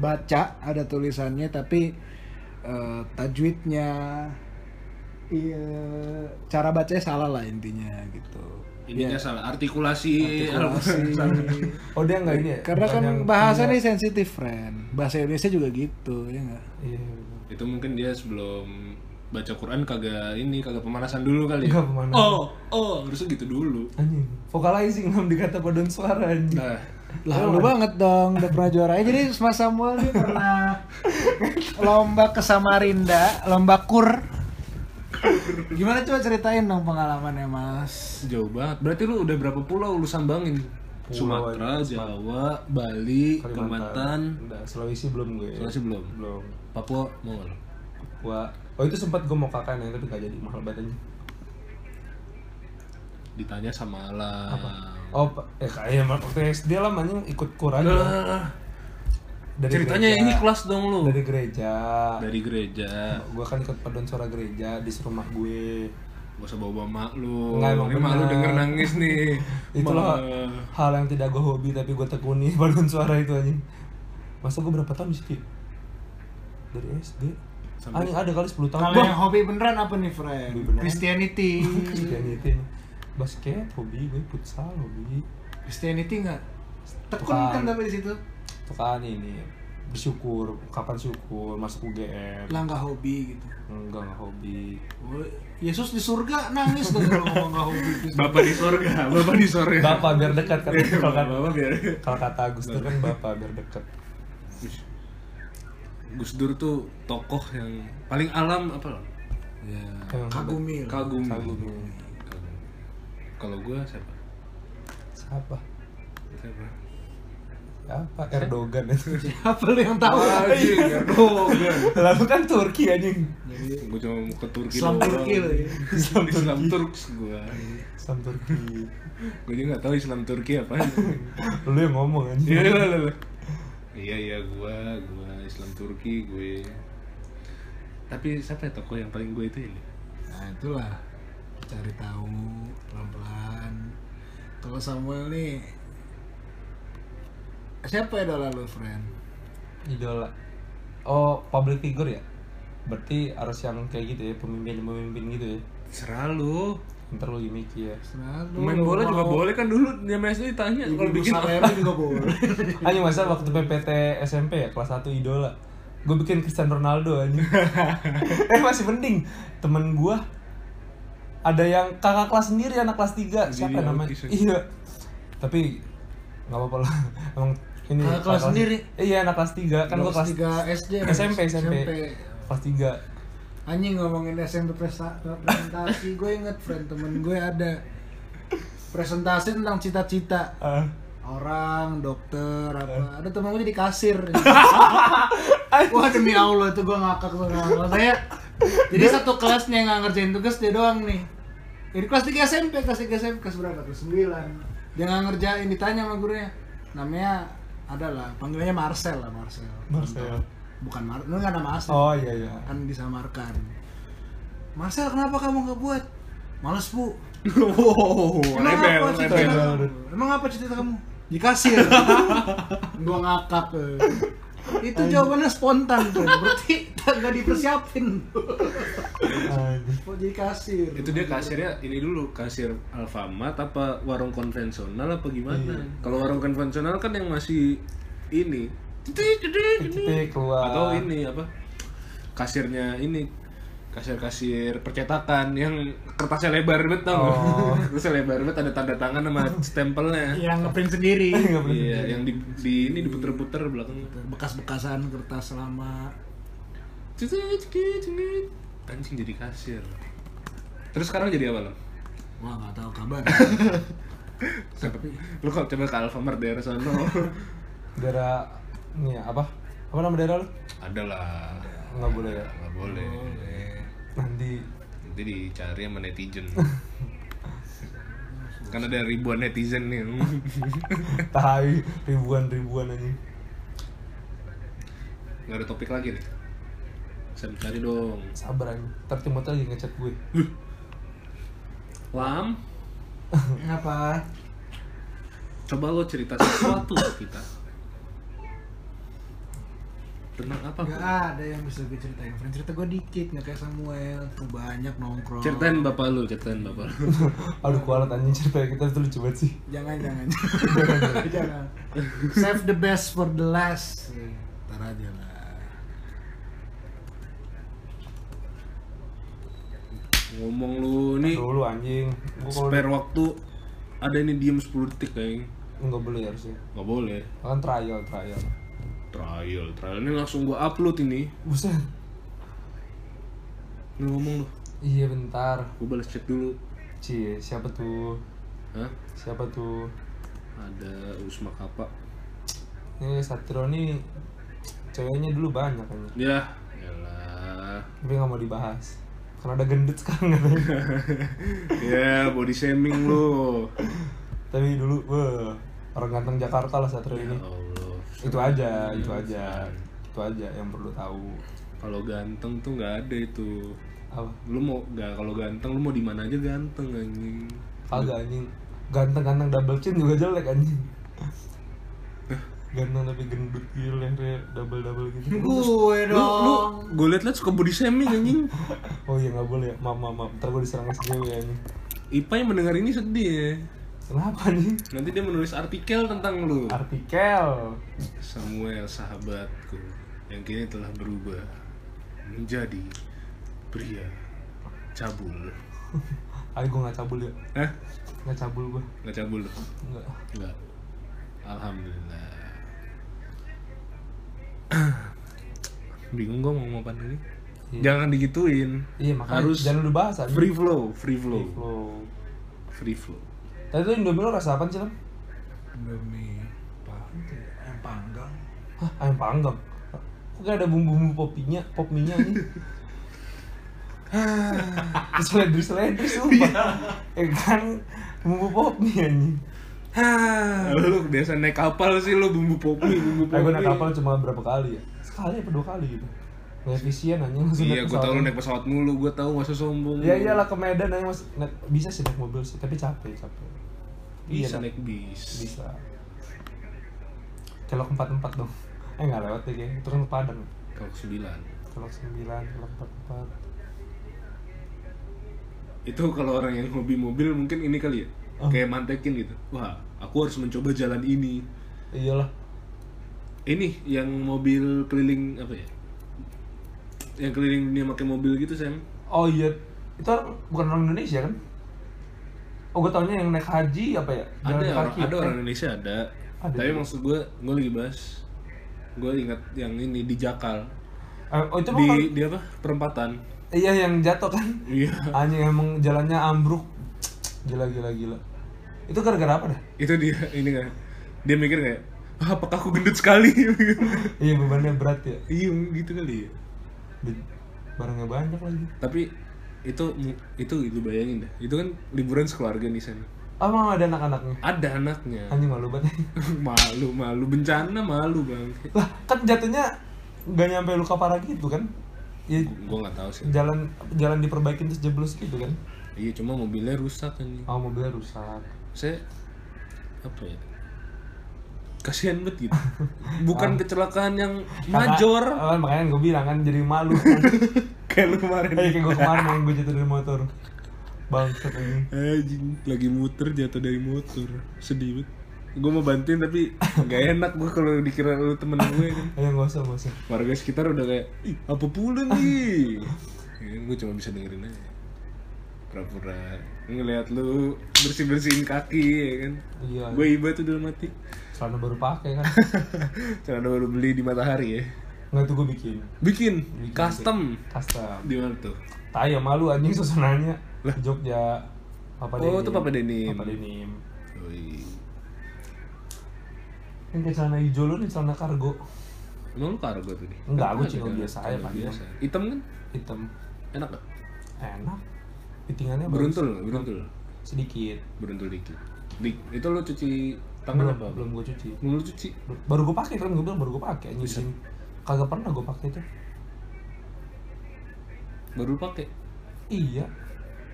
baca ada tulisannya tapi eh, tajwidnya iya cara bacanya salah lah intinya gitu. ininya salah artikulasi, Artikulasi. Oh dia nggak ini ya? Karena Bukan kan bahasa nih sensitif, friend. Bahasa Indonesia juga gitu, ya nggak? Iya. itu mungkin dia sebelum baca Quran kagak ini kagak pemanasan dulu kali ya pemanasan. oh oh harusnya gitu dulu Anjing. Vocalizing belum dikata paduan suara anjing. nah Lah lu banget dong, udah pernah juara. Eh, Jadi Mas Samuel ini pernah lomba ke Samarinda, lomba kur. Gimana coba ceritain dong pengalamannya Mas? jauh banget berarti lu udah berapa pulau lu sambangin Pulau Sumatera Jawa Bali Kalimantan Udah, Sulawesi belum gue. Sulawesi belum Belum. Papua mau nggak? Gua Oh itu sempat gue mau KKN ya, tapi gak jadi mahal badannya. ditanya sama lah Oh, pa- eh kayak waktu SD lah anjing ikut Quran. Lah, Dari ceritanya gereja. ini kelas dong lu dari gereja. dari gereja Gue kan ikut paduan suara gereja di rumah gue. gak usah bawa bawa mak lu Enggak, emang ini mak lu denger nangis nih Itulah Ma. hal yang tidak gue hobi tapi gue tekuni paduan suara itu anjing. Masa gue berapa tahun sih? Ki? Dari SD. Sampai- Anjing ada kali 10 tahun. Kalau yang hobi beneran apa nih, friend? Christianity. Christianity. Basket hobi gue futsal hobi. Christianity nggak? Tekun kan tapi di situ. Itu kan ini bersyukur, kapan syukur masuk UGM. Lah nggak hobi gitu. Enggak enggak hobi. Yesus di surga nangis tuh kalau ngomong nggak hobi. bapak di sorga bapak di sorga Bapak biar dekat kan kalau kata bapak biar kalau kata Agus tuh kan bapak biar dekat. Gus Dur tuh tokoh yang paling alam apa lo? Ya, kagumi. lah. Kagumi. Kagumi. Kagumi. Kalau gua siapa? Siapa? Siapa? Siapa? Erdogan itu. Siapa lu yang tahu? Anjing, Erdogan. Lalu kan Turki anjing. Gua cuma mau ke Turki Islam. Turki lu ya. Islam, Islam Turks gua. Islam Turki. Gua juga nggak tahu Islam Turki apa. Lu yang ngomong anjing. Iya, iya, iya. Iya, iya, gua, gua Islam Turki, gue. Tapi siapa ya tokoh yang paling gue itu ini? Nah itulah cari tahu pelan-pelan. Kalau Samuel nih siapa idola lu, friend? Idola. Oh, public figure ya? Berarti harus yang kayak gitu ya, pemimpin-pemimpin gitu ya. Serah lu. Ntar lu mikir. Selalu Main bola juga boleh kan dulu dia SD ditanya kalau bikin Salerno juga boleh. Anjing masa waktu PPT SMP ya kelas 1 idola. Gue bikin Cristiano Ronaldo anjing. eh masih penting. Temen gua ada yang kakak kelas sendiri anak kelas 3 siapa Jadi namanya? aja. Iya. Tapi nggak apa-apa lah. Emang ini Kakak kelas sendiri? Iya anak kelas 3 kan gua kelas 3 SD. SMP SMP. Kelas 3. Anjing ngomongin SMP presentasi, gue inget friend temen gue ada. Presentasi tentang cita-cita. Ah. orang dokter apa ada temen gue jadi kasir. Wah demi allah itu gue ngakak sama saya jadi satu kelasnya yang nggak ngerjain tugas dia doang nih. Jadi kelas 3 SMP kelas 3 SMP kelas berapa? Kelas 9 dia nggak ngerjain ditanya sama gurunya. Namanya adalah panggilannya Marcel lah Marcel. Marcel. Bukan Mar itu nggak nama asli Oh iya iya. kan disamarkan Marcel kenapa kamu nggak buat males bu Wow, Emang rebel, apa cita rebel. kamu? Emang apa cita kamu? Di kasir. gua ngakak. eh. Itu jawabannya spontan tuh. Berarti nggak dipersiapin. Mau jadi kasir. Itu dia kasirnya ini dulu kasir Alfamart apa warung konvensional apa gimana? Kalau warung konvensional kan yang masih ini keluar. atau ini apa? Kasirnya ini kasir-kasir percetakan yang kertasnya lebar banget tau? Oh. kertasnya lebar banget ada tanda tangan sama stempelnya Yang ngeprint sendiri. iya yang di, di ini diputer-puter belakang Bekas-bekasan kertas lama. anjing jadi kasir terus sekarang jadi apa lo? Wah nggak tahu kabar. lu kalau coba ke Alfamart daerah sana Daerah ini ya, apa? Apa nama daerah lu? ada lah Nggak boleh ya. nggak boleh Nanti nanti dicari sama netizen kan ada ribuan netizen nih tahi ribuan-ribuan anjing. nggak ada topik lagi nih saya cari dong Sabar anjing. Ntar Timothy lagi ngechat gue. Lam Apa? coba lo cerita sesuatu ke kita tentang apa Gak ada yang bisa gue ceritain Friend. Cerita gue dikit Gak kayak Samuel. Tuh banyak nongkrong. Ceritain bapak lu ceritain bapak lu. Aduh kualat anjing cerita kita itu lucu banget sih. Jangan jangan. Jangan. Save the best for the last. Ntar aja lah. Ngomong lu nih Dulu anjing. Gua spare waktu ada ini diem 10 detik kayaknya Enggak boleh harusnya. Nggak boleh. Kan trial, trial trial trial. Ini langsung gua upload ini. Buset. Lu ngomong lu. Iya bentar. Gua balas chat dulu. Cie, siapa tuh? Hah? Siapa tuh? ada Usma Kapa Ini Satrio nih Ceweknya dulu banyak kan ya yalah. Tapi gak mau dibahas. Karena ada gendut sekarang katanya. Ya body shaming lu. Tapi dulu, wah Orang ganteng Jakarta lah Satrio ya ini. Allah Itu aja, itu aja. Itu aja yang perlu tahu. Kalau ganteng tuh nggak ada itu. Apa? lu mau nggak kalau ganteng lu mau di mana aja ganteng anjing. Kagak anjing. Ganteng-ganteng double chin juga jelek anjing. Ganteng tapi gendut gitu lehernya double-double gitu. Gue lu lu dong. gue liat liat suka body shaming anjing. Oh iya gak boleh. Ya, maaf maaf maaf. Ntar gue diserang SJW anjing. Ipa yang mendengar ini sedih ya Kenapa nih? nanti dia menulis artikel tentang lu Artikel Samuel sahabatku yang kini telah berubah menjadi pria cabul Ayo gue gak cabul ya Hah? Gak cabul gue nggak cabul lu? Enggak Enggak. Alhamdulillah. Bingung gue mau ngomong apa ini. Iya. Jangan digituin. Iya makanya harus jangan lu bahas free flow, free flow, Free flow free flow. Tadi tuh Indomie lo rasa apa sih Lam? Indomie Apaan tuh ya? Ayam panggang Hah ayam panggang Kok kayak ada bumbu-bumbu popinya, pop mie-nya nih Seledri-seledri sumpah Eh kan bumbu pop mie anjing Hah, lu biasa naik kapal sih lu bumbu popi, bumbu Eh popi. gue naik kapal cuma berapa kali ya? Sekali apa dua kali gitu Gak efisien anjing langsung Iya, gue tau lu naik pesawat mulu, gue tau gak usah sombong. Iya iyalah ke Medan aja mas naik, Bisa sih naik mobil sih, tapi capek capek Bisa Iya, naik bis. Bisa Kelok empat-empat dong Eh nggak lewat deh kayaknya, itu kan Padang Kalau sembilan. Kelok sembilan, kelok empat-empat Itu kalau orang yang hobi mobil mungkin ini kali ya. Oh. Kayak mantekin gitu. Wah, aku harus mencoba jalan ini. Iyalah Ini yang mobil keliling apa ya? Yang keliling dunia pakai mobil gitu, Sam. Oh iya, itu orang, bukan orang Indonesia kan? Oh gue taunya yang naik haji apa ya? Jalan ada orang, kaki. ada Eh, orang Indonesia ada. Ada Tapi juga. maksud gue, gue lagi bahas. Gue ingat yang ini di Jakal. eh, oh itu Di mah di apa? Perempatan. iya yang jatuh kan? Iya. Anjing emang jalannya ambruk. Gila gila gila. Itu gara-gara apa dah? Itu dia ini kan. Dia mikir kayak, "Ah, apakah aku gendut sekali? Iya bebannya berat ya. iya, gitu kali ya. Barangnya banyak lagi. Tapi itu itu itu bayangin dah. Itu kan liburan sekeluarga nih, Sam. Ah emang ada anak-anaknya? Ada anaknya. Anjing malu banget. malu, malu bencana malu, Bang. lah kan jatuhnya nggak nyampe luka parah gitu kan? Ya, Gue nggak tahu sih. jalan jalan diperbaikin terus jeblos gitu kan? Iya, cuma mobilnya rusak kan. Oh mobilnya rusak. saya apa ya kasihan banget gitu. Bukan kecelakaan yang major. Karena- ah, makanya gue bilang kan jadi malu. kayak lu kemarin. Kayak kayak gue kemarin yang gue jatuh dari motor. Bangsat ini. anjing lagi muter jatuh dari motor. Sedih banget. Gue mau bantuin tapi nggak enak gue kalau dikira lu temen gue kan. Ayo nggak usah nggak usah. warga sekitar udah kayak ih apa pula nih? Ya, gue cuma bisa dengerin aja. Pura-pura ngeliat lu bersih bersihin kaki ya kan. Iya. gue iba tuh dalam hati Celana baru pakai kan? celana baru beli di matahari ya Nggak tuh gue bikin. bikin Bikin, custom Custom. di mana tuh Tai ya malu anjing susunannya. Di Jogja. Papa Oh, Denim. itu Papa Denim. Papa Denim. Yoi. Ini kayak celana hijau lu nih celana kargo. emang lu kargo tuh nih Enggak, cino kan? biasa aja, panjang. biasa hitam kan Hitam. enak gak Enak. Fittingannya beruntul bagus. beruntul Sedikit. beruntul dikit Di, itu lu cuci tangan belum, apa belum gue cuci. belum lu cuci? Baru gue pakai kan gue bilang baru gue pakai anjing. Kagak pernah gue pakai itu. baru pakai? Iya.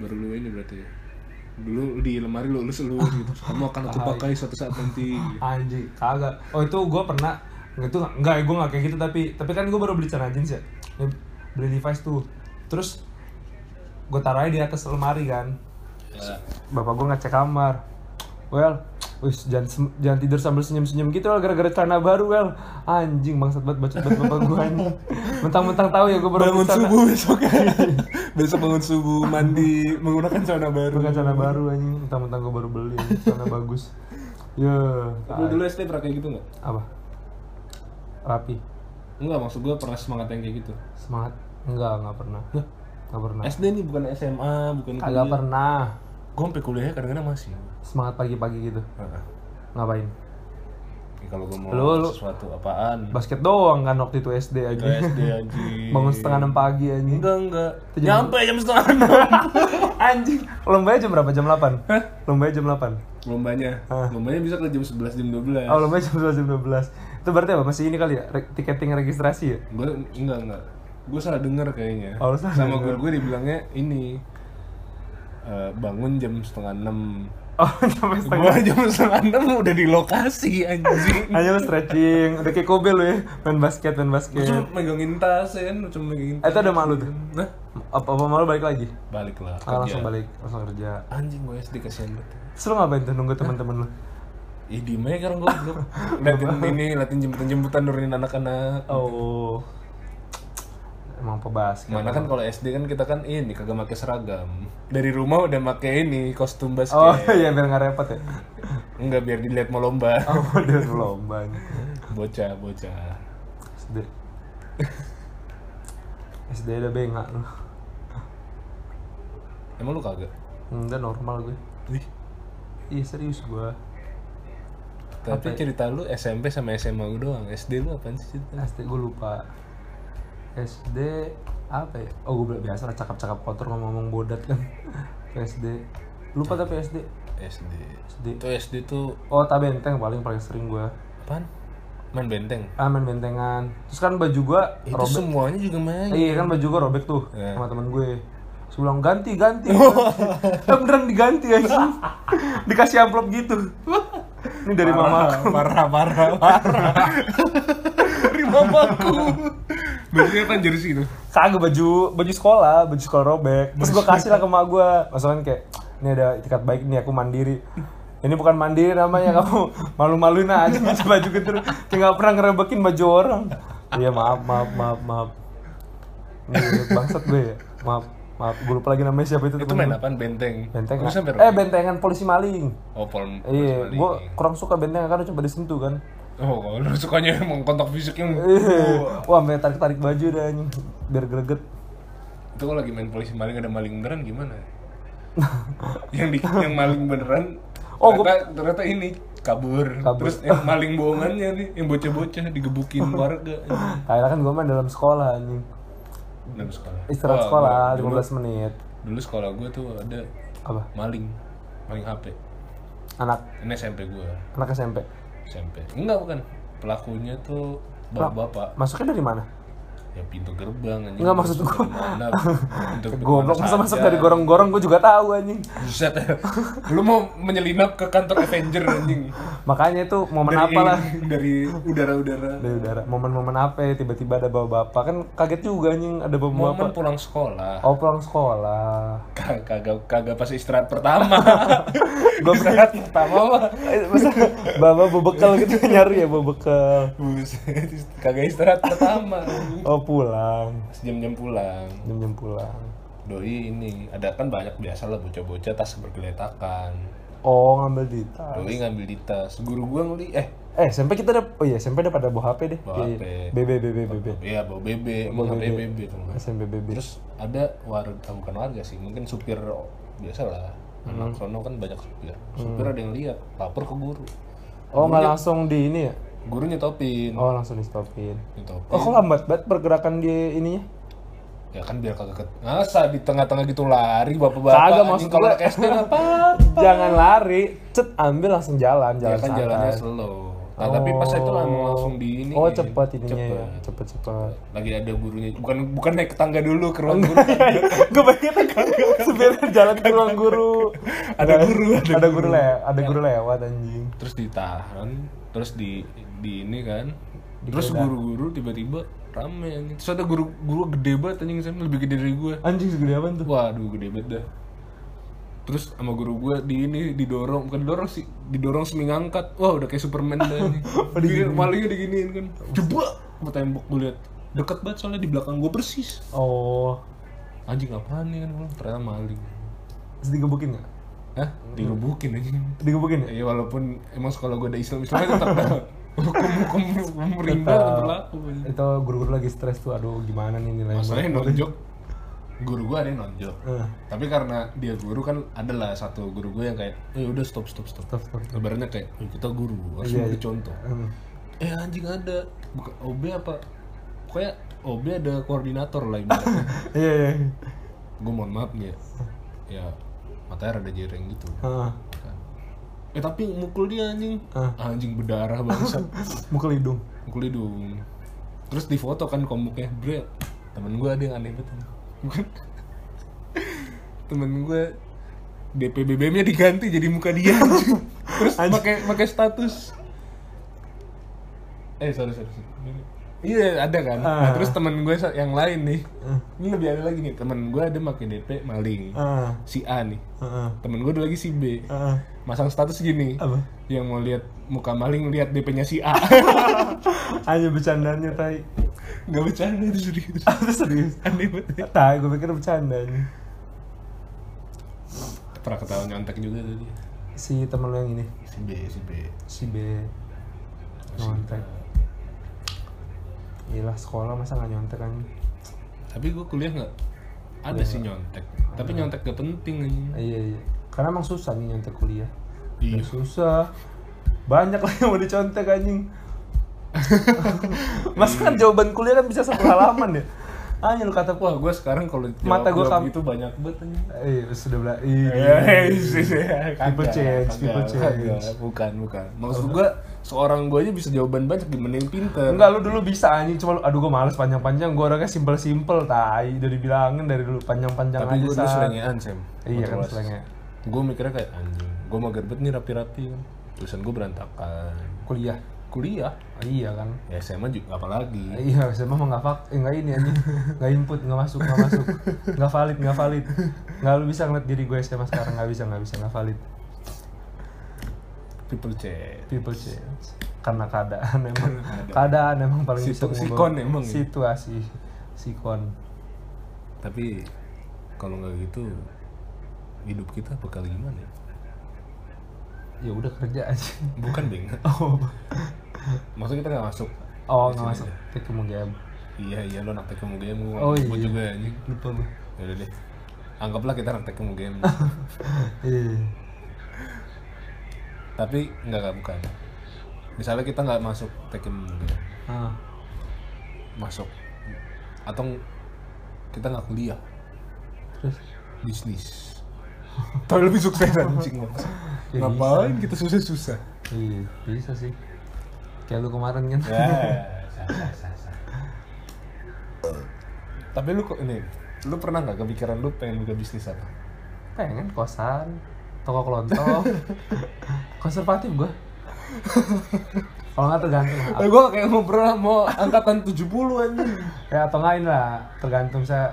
baru lu ini berarti ya? Dulu di lemari lu lu seluruh gitu. Kamu akan aku pakai suatu saat nanti. Anjing, kagak. Oh itu gue pernah. Itu enggak gue nggak kayak gitu tapi tapi kan gue baru beli celana jeans ya. Ya, beli Levi's tuh. Terus gue taruh di atas lemari kan. Ya. bapak gue ngecek kamar. Well wis jangan jangan tidur sambil senyum senyum gitu well gara-gara celana baru well anjing bangsat banget bacot banget bapak gue anjing. Mentang-mentang tahu ya gue baru bangun beli celana- subuh besok besok bangun subuh mandi menggunakan celana baru. Bukan celana baru anjing. Mentang-mentang gue baru beli celana bagus. Ya lu dulu SD pernah kayak gitu nggak? Apa? Rapi. Enggak maksud gue pernah semangat yang kayak gitu. Semangat? Enggak enggak pernah. Enggak pernah. SD nih bukan SMA bukan kagak pernah gue sampai kuliah kadang-kadang masih. Semangat pagi-pagi gitu. Heeh. ngapain? Ya, kalau gue mau Lu- lu- sesuatu apaan? basket doang kan waktu itu SD aja SD anjing. Bangun setengah enam pagi anjing. Enggak enggak. Jam- nyampe jam setengah enam. Anjing. Lombanya jam berapa? Jam 8 Hah? lombanya jam 8 lombanya. Lombanya bisa ke jam 11 jam 12 oh lombanya jam 11 jam 12 itu berarti apa? Masih ini kali ya? Re- tiketing registrasi ya? Gue enggak enggak. Gue salah denger kayaknya. Oh, salah sama guru gue dibilangnya ini eh, bangun jam setengah enam. Oh sampai setengah gue jam setengah enam udah di lokasi anjing. Hanya lu stretching. Udah kayak kobe lu ya main basket main basket. Cuma megangin tas ya cuma megangin Eh, itu ada malu tuh. nah apa apa malu balik lagi? Balik lah ah, langsung balik langsung kerja. Anjing gue SD kasihan banget. Terus lu ngapain tuh nunggu teman-teman lu? Ih di mana kan gue belum Liatin ini, liatin jemputan-jemputan nurunin anak-anak. Oh emang pebasket Mana kan kalau SD kan kita kan ini kagak pakai seragam. Dari rumah udah pakai ini kostum basket. Oh iya biar nggak repot ya? Enggak biar dilihat mau lomba. Oh dia lomba. Bocah, bocah. SD SD ada bengak lu Emang lu kagak? enggak normal gue. Wih. iya serius gue Tapi Apa ya? cerita lu SMP sama SMA gue doang. SD lu apaan sih cerita? SD gue lupa SD apa ya? Oh gue biasa lah cakap-cakap kotor ngomong-ngomong bodat kan. SD lupa tapi SD SD SD Itu SD tuh oh tak benteng paling paling sering gue apaan? Main benteng? ah main bentengan. Terus kan baju gue Itu robek. semuanya juga main. Iya kan baju gue robek tuh Iya. sama temen gue. Bilang ganti ganti, ganti. Eh, beneran diganti aja dikasih amplop gitu. Ini dari mama. aku Parah, parah, parah mamaku Bajunya apa jersey itu? kagak baju baju sekolah baju sekolah robek. Terus gue kasih lah ke mak gue maksudnya kayak ini ada itikat baik nih aku mandiri. Ini bukan mandiri namanya kamu malu-maluin aja baju gitu kayak nggak pernah ngerebekin baju orang. Iya maaf maaf maaf maaf. Ini bangsat gue ya. Maaf maaf. Gue lupa lagi namanya siapa itu Itu main gue. apaan? Benteng? benteng sampai eh bentengan polisi maling. Oh, pol iya polisi gue maling. kurang suka bentengan karena coba disentuh kan Oh, lu sukanya emang kontak fisik yang wah sampai tarik tarik baju dah anjing biar greget Itu kalau lagi main polisi maling ada maling beneran gimana? yang di yang maling beneran Oh, gua- ternyata, ternyata ini kabur. Kabur. Terus yang maling bohongannya nih, yang bocah-bocah digebukin warga. Kayaknya kan gue main dalam sekolah anjing Dalam sekolah. istirahat Wah, sekolah gua- dulu, 15 menit dulu sekolah gue tuh ada apa maling, maling HP. anak Ini SMP gue, anak SMP SMP. Enggak bukan. Pelakunya tuh bapak-bapak. masuknya dari mana Ya pintu gerbang anjing. Enggak, maksud Mana, pintu goblok masa masuk dari gorong-gorong gue juga tahu anjing. Buset Lu mau menyelinap ke kantor Avenger anjing. Makanya itu momen Dari- apa lah? Dari udara-udara. Dari udara. Momen-momen apa ya? Tiba-tiba ada bawa bapak. Kan kaget juga anjing ada bawa Momen bapak. pulang sekolah. Oh pulang sekolah. Kag- Kagak kagak pas istirahat pertama. Gue Istirahat pertama masa bapak bawa bekal gitu nyari ya bawa bekal. Buset Kagak istirahat pertama oh pulang. Sejam-jam pulang. Jam-jam pulang. Doi ini Ada kan banyak biasa lah bocah-bocah tas bergeletakan oh ngambil di tas. Doi ngambil di tas. Guru gua ngeli Eh. Eh SMP kita ada oh iya SMP ada pada bawa HP deh. Bawa Iya, HP. BB BB BB Iya bawa BB Emang HP BB. SMP BB Terus ada warga, ah, bukan warga sih, mungkin supir biasa lah. Anak sono kan banyak supir. Supir ada yang lihat, lapor ke guru. oh nggak langsung di ini ya Guru nyetopin. oh langsung di stopin Nyetopin. oh kok lambat banget pergerakan di ininya Ya kan biar kagak ket... Masa di tengah-tengah gitu lari bapak-bapak. Kagak, maksud kalau SD apa jangan lari cet ambil langsung jalan Ya jalan kan santai. jalannya slow. Nah, tapi pas itu emang langsung di ini. oh cepet ininya Cepet. ya cepet cepet Lagi ada gurunya. Bukan bukan naik ke tangga dulu ke ruang guru. gue pengen sebenarnya jalan ke ruang guru Ada guru, ada ada guru le ada guru lewat anjing terus ditahan, terus di di ini kan Terus guru-guru tiba-tiba rame anjing. Terus ada guru guru gede banget anjing Sam, lebih gede dari gue. Anjing segede apa tuh? Waduh, gede banget dah. Terus sama guru gue di ini didorong, bukan didorong sih, didorong semi ngangkat. Wah, udah kayak Superman dah ini. Malingnya diginiin kan. Coba sama tembok gue lihat. Deket banget soalnya di belakang gue persis. Oh, Anjing apaan nih kan? Ternyata maling. terus digebukin nggak? Hah? Digebukin anjing. Digebukin ya? Iya walaupun emang sekolah gue ada Islam Islamnya tetap hukum hukum hukum rimba tetap berlaku. Itu guru-guru lagi stres tuh, aduh gimana nih nilai Masalahnya nonjok guru gue ada yang nonjok. Eh, Tapi karena dia guru kan adalah satu guru gue yang kayak, eh udah stop stop stop. stop, stop. Lebarannya kayak, "Eh, kita guru harus Iya, memberi iya. contoh. Hmm. Eh anjing ada, bukan OB apa? Pokoknya OB ada koordinator lah ibaratnya. Iya, iya. gue mohon maaf nih ya, ya matanya rada jereng gitu. Ah, Eh tapi mukul dia anjing, Ah. anjing berdarah bangsat. mukul hidung. mukul hidung terus di foto kan komuknya bre temen gue ada yang aneh banget bukan temen gue DP BBM-nya diganti jadi muka dia terus pakai pakai status eh sorry sorry, sorry. Iya ada kan? Nah, Ah. terus temen gue yang lain nih. Ini lebih ada lagi nih temen gue ada pakai DP maling. Ah, si A nih. Ah, temen gue ada lagi si B. Ah. masang status gini. Apa? yang mau lihat muka maling lihat DP-nya si A. Aja bercandanya tai. Gak bercanda itu serius. Itu serius. Aneh banget. Tai, gue pikir bercandanya. Pernah ketawa nyontek juga tadi. Si temen lo yang ini, Si B, si B. Si B. Nyontek. Gila sekolah masa nggak nyontek kan? Tapi gue kuliah gak Ada sih nyontek Tapi nyontek gak penting anjing Iya iya. Karena emang susah nih nyontek kuliah. Iya Susah. Banyak lah yang mau dicontek anjing. Masa kan jawaban kuliah kan bisa satu halaman ya? Hanya lu kata Wah gue sekarang kalau Mata gua kam- itu banyak banget anjing. Eh, sudah bilang Eh, Iya. People change, people change. Bukan, bukan. Maksud gue Seorang gue aja bisa jawaban banyak Gimana yang pinter. Enggak lu dulu bisa anjing. Cuma aduh gue males panjang-panjang. Gue orangnya simpel-simpel tai. Udah dibilangin dari dulu panjang-panjang Tapi aja gue dulu selengean Sam. Iya kan selengnya Gue mikirnya kayak anjing Gue mau gerbet nih rapi-rapi kan. Tulisan gue berantakan. Kuliah Kuliah. Iya kan. Ya SMA juga apalagi iya saya mah nggak fak eh, nggak ini anjing. Nggak input nggak masuk nggak masuk. Nggak valid nggak valid. Nggak lu bisa ngeliat diri gue SMA sekarang nggak bisa nggak bisa nggak valid. People change. People change. Karena keadaan emang keadaan. emang paling Situ- bisa sikon emang ya? situasi sikon. Tapi kalau nggak gitu hidup kita bakal gimana ya? ya udah kerja aja. Bukan beng. oh Maksudnya kita nggak masuk. oh Di nggak masuk aja. ketemu game Iya iya lo anak tekemu game gue Oh, iya. juga anjing. lupa gue Ya udah deh. Anggaplah kita anak tekemu game. iya Tapi nggak nggak bukan. Misalnya kita nggak masuk tekemu game, ah masuk atau kita nggak kuliah terus bisnis. Tapi lebih sukses anjing. Ya, Ngapain kita susah-susah? iya bisa sih kayak lu kemarin kan Ya, sah, sah, sah, sah. Tapi lu kok ini, lu pernah nggak kepikiran lu pengen buka bisnis apa? pengen kosan toko kelontong konservatif gua kalau nggak tergantung Eh, gua kayak ngobrol mau angkatan 70 anjing. ya atau ini lah tergantung saya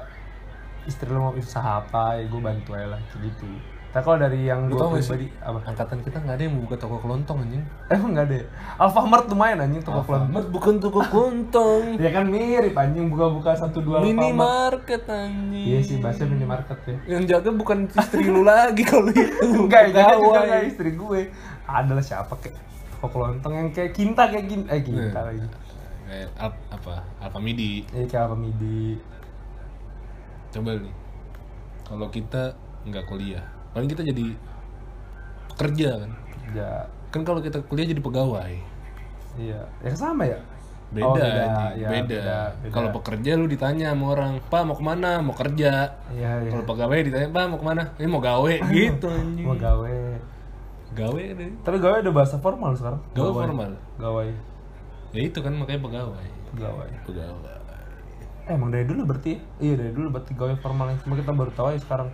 istri lu mau usaha apa ya gue bantu aja lah gitu tapi kalau dari yang gue pribadi apa Angkatan kita nggak ada yang buka toko kelontong anjing. emang nggak ada ya? Alfamart lumayan anjing toko kelontong Alfamart bukan toko kelontong. ya kan mirip anjing buka-buka satu dua Minimarket anjing. iya sih bahasa minimarket ya Yang jaga bukan istri lu lagi kalau itu. enggak enggak juga enggak istri gue adalah siapa kayak toko kelontong yang kayak kinta kayak gin eh kinta Iya. lagi Kayak Al- apa? Alfamidi. Iya kayak apa midi Coba nih. Kalau kita nggak kuliah, paling kita jadi kerja kan. ya Kan kalau kita kuliah jadi pegawai. iya ya sama ya Beda, Oh, anjing. ya, beda. beda. Kalau pekerja lu ditanya sama orang, "Pak, mau ke mana?" Mau kerja. iya iya Kalau pegawai ditanya, "Pak, mau ke mana?" "Eh, mau gawe." gitu anjing. mau gawe Gawe deh. tapi gawe udah bahasa formal sekarang Gawe formal. gawe Ya itu kan makanya pegawai. gawe Pegawai. eh, emang dari dulu berarti ya? iya dari dulu berarti gawe formal yang cuma kita baru tahu ya sekarang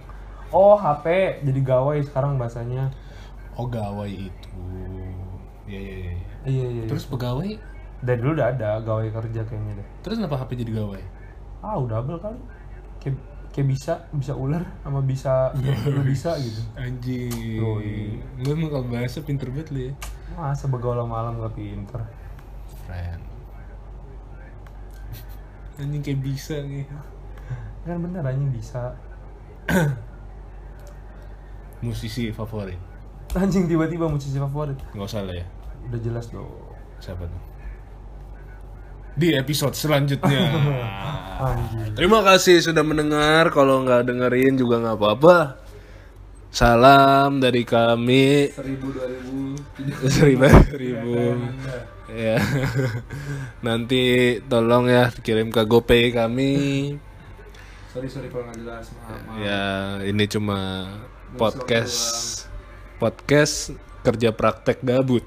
oh HP jadi gawe sekarang bahasanya Oh, gawe itu. Iya, iya, iya. iya iya iya. Terus pegawai dari dulu udah ada gawe kerja kayaknya deh Terus kenapa HP jadi gawai? ah udah double kali kayak kayak bisa bisa ular sama bisa lu bisa gitu Anjing. Yoi. Lu emang kalau bahasa pinter banget lu ya. masa begaul malam gak pinter Friend. Anjing kayak bisa nih. kan bener anjing bisa Musisi favorit. anjing tiba-tiba musisi favorit Nggak usah lah ya. udah jelas dong Siapa tuh? Di episode selanjutnya. anjing Terima kasih sudah mendengar. Kalau nggak dengerin juga nggak apa-apa. Salam dari kami. seribu dua ribu Seribu ribu. Ya. Nanti tolong ya kirim ke GoPay kami. sorry sorry kalau nggak jelas maaf, maaf. Ya, ini cuma podcast podcast kerja praktek gabut.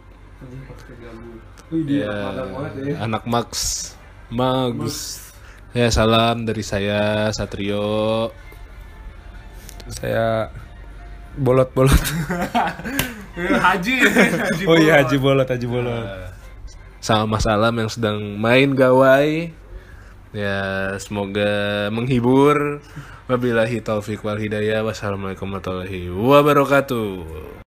wih Ya, ya anak Max Magus. Ya, salam dari saya Satrio. saya bolot bolot Haji. oh iya haji bolot haji bolot Sama Mas Alam yang sedang main gawai. Ya, semoga menghibur. Wabillahi taufik wal hidayah. Wassalamualaikum warahmatullahi wabarakatuh.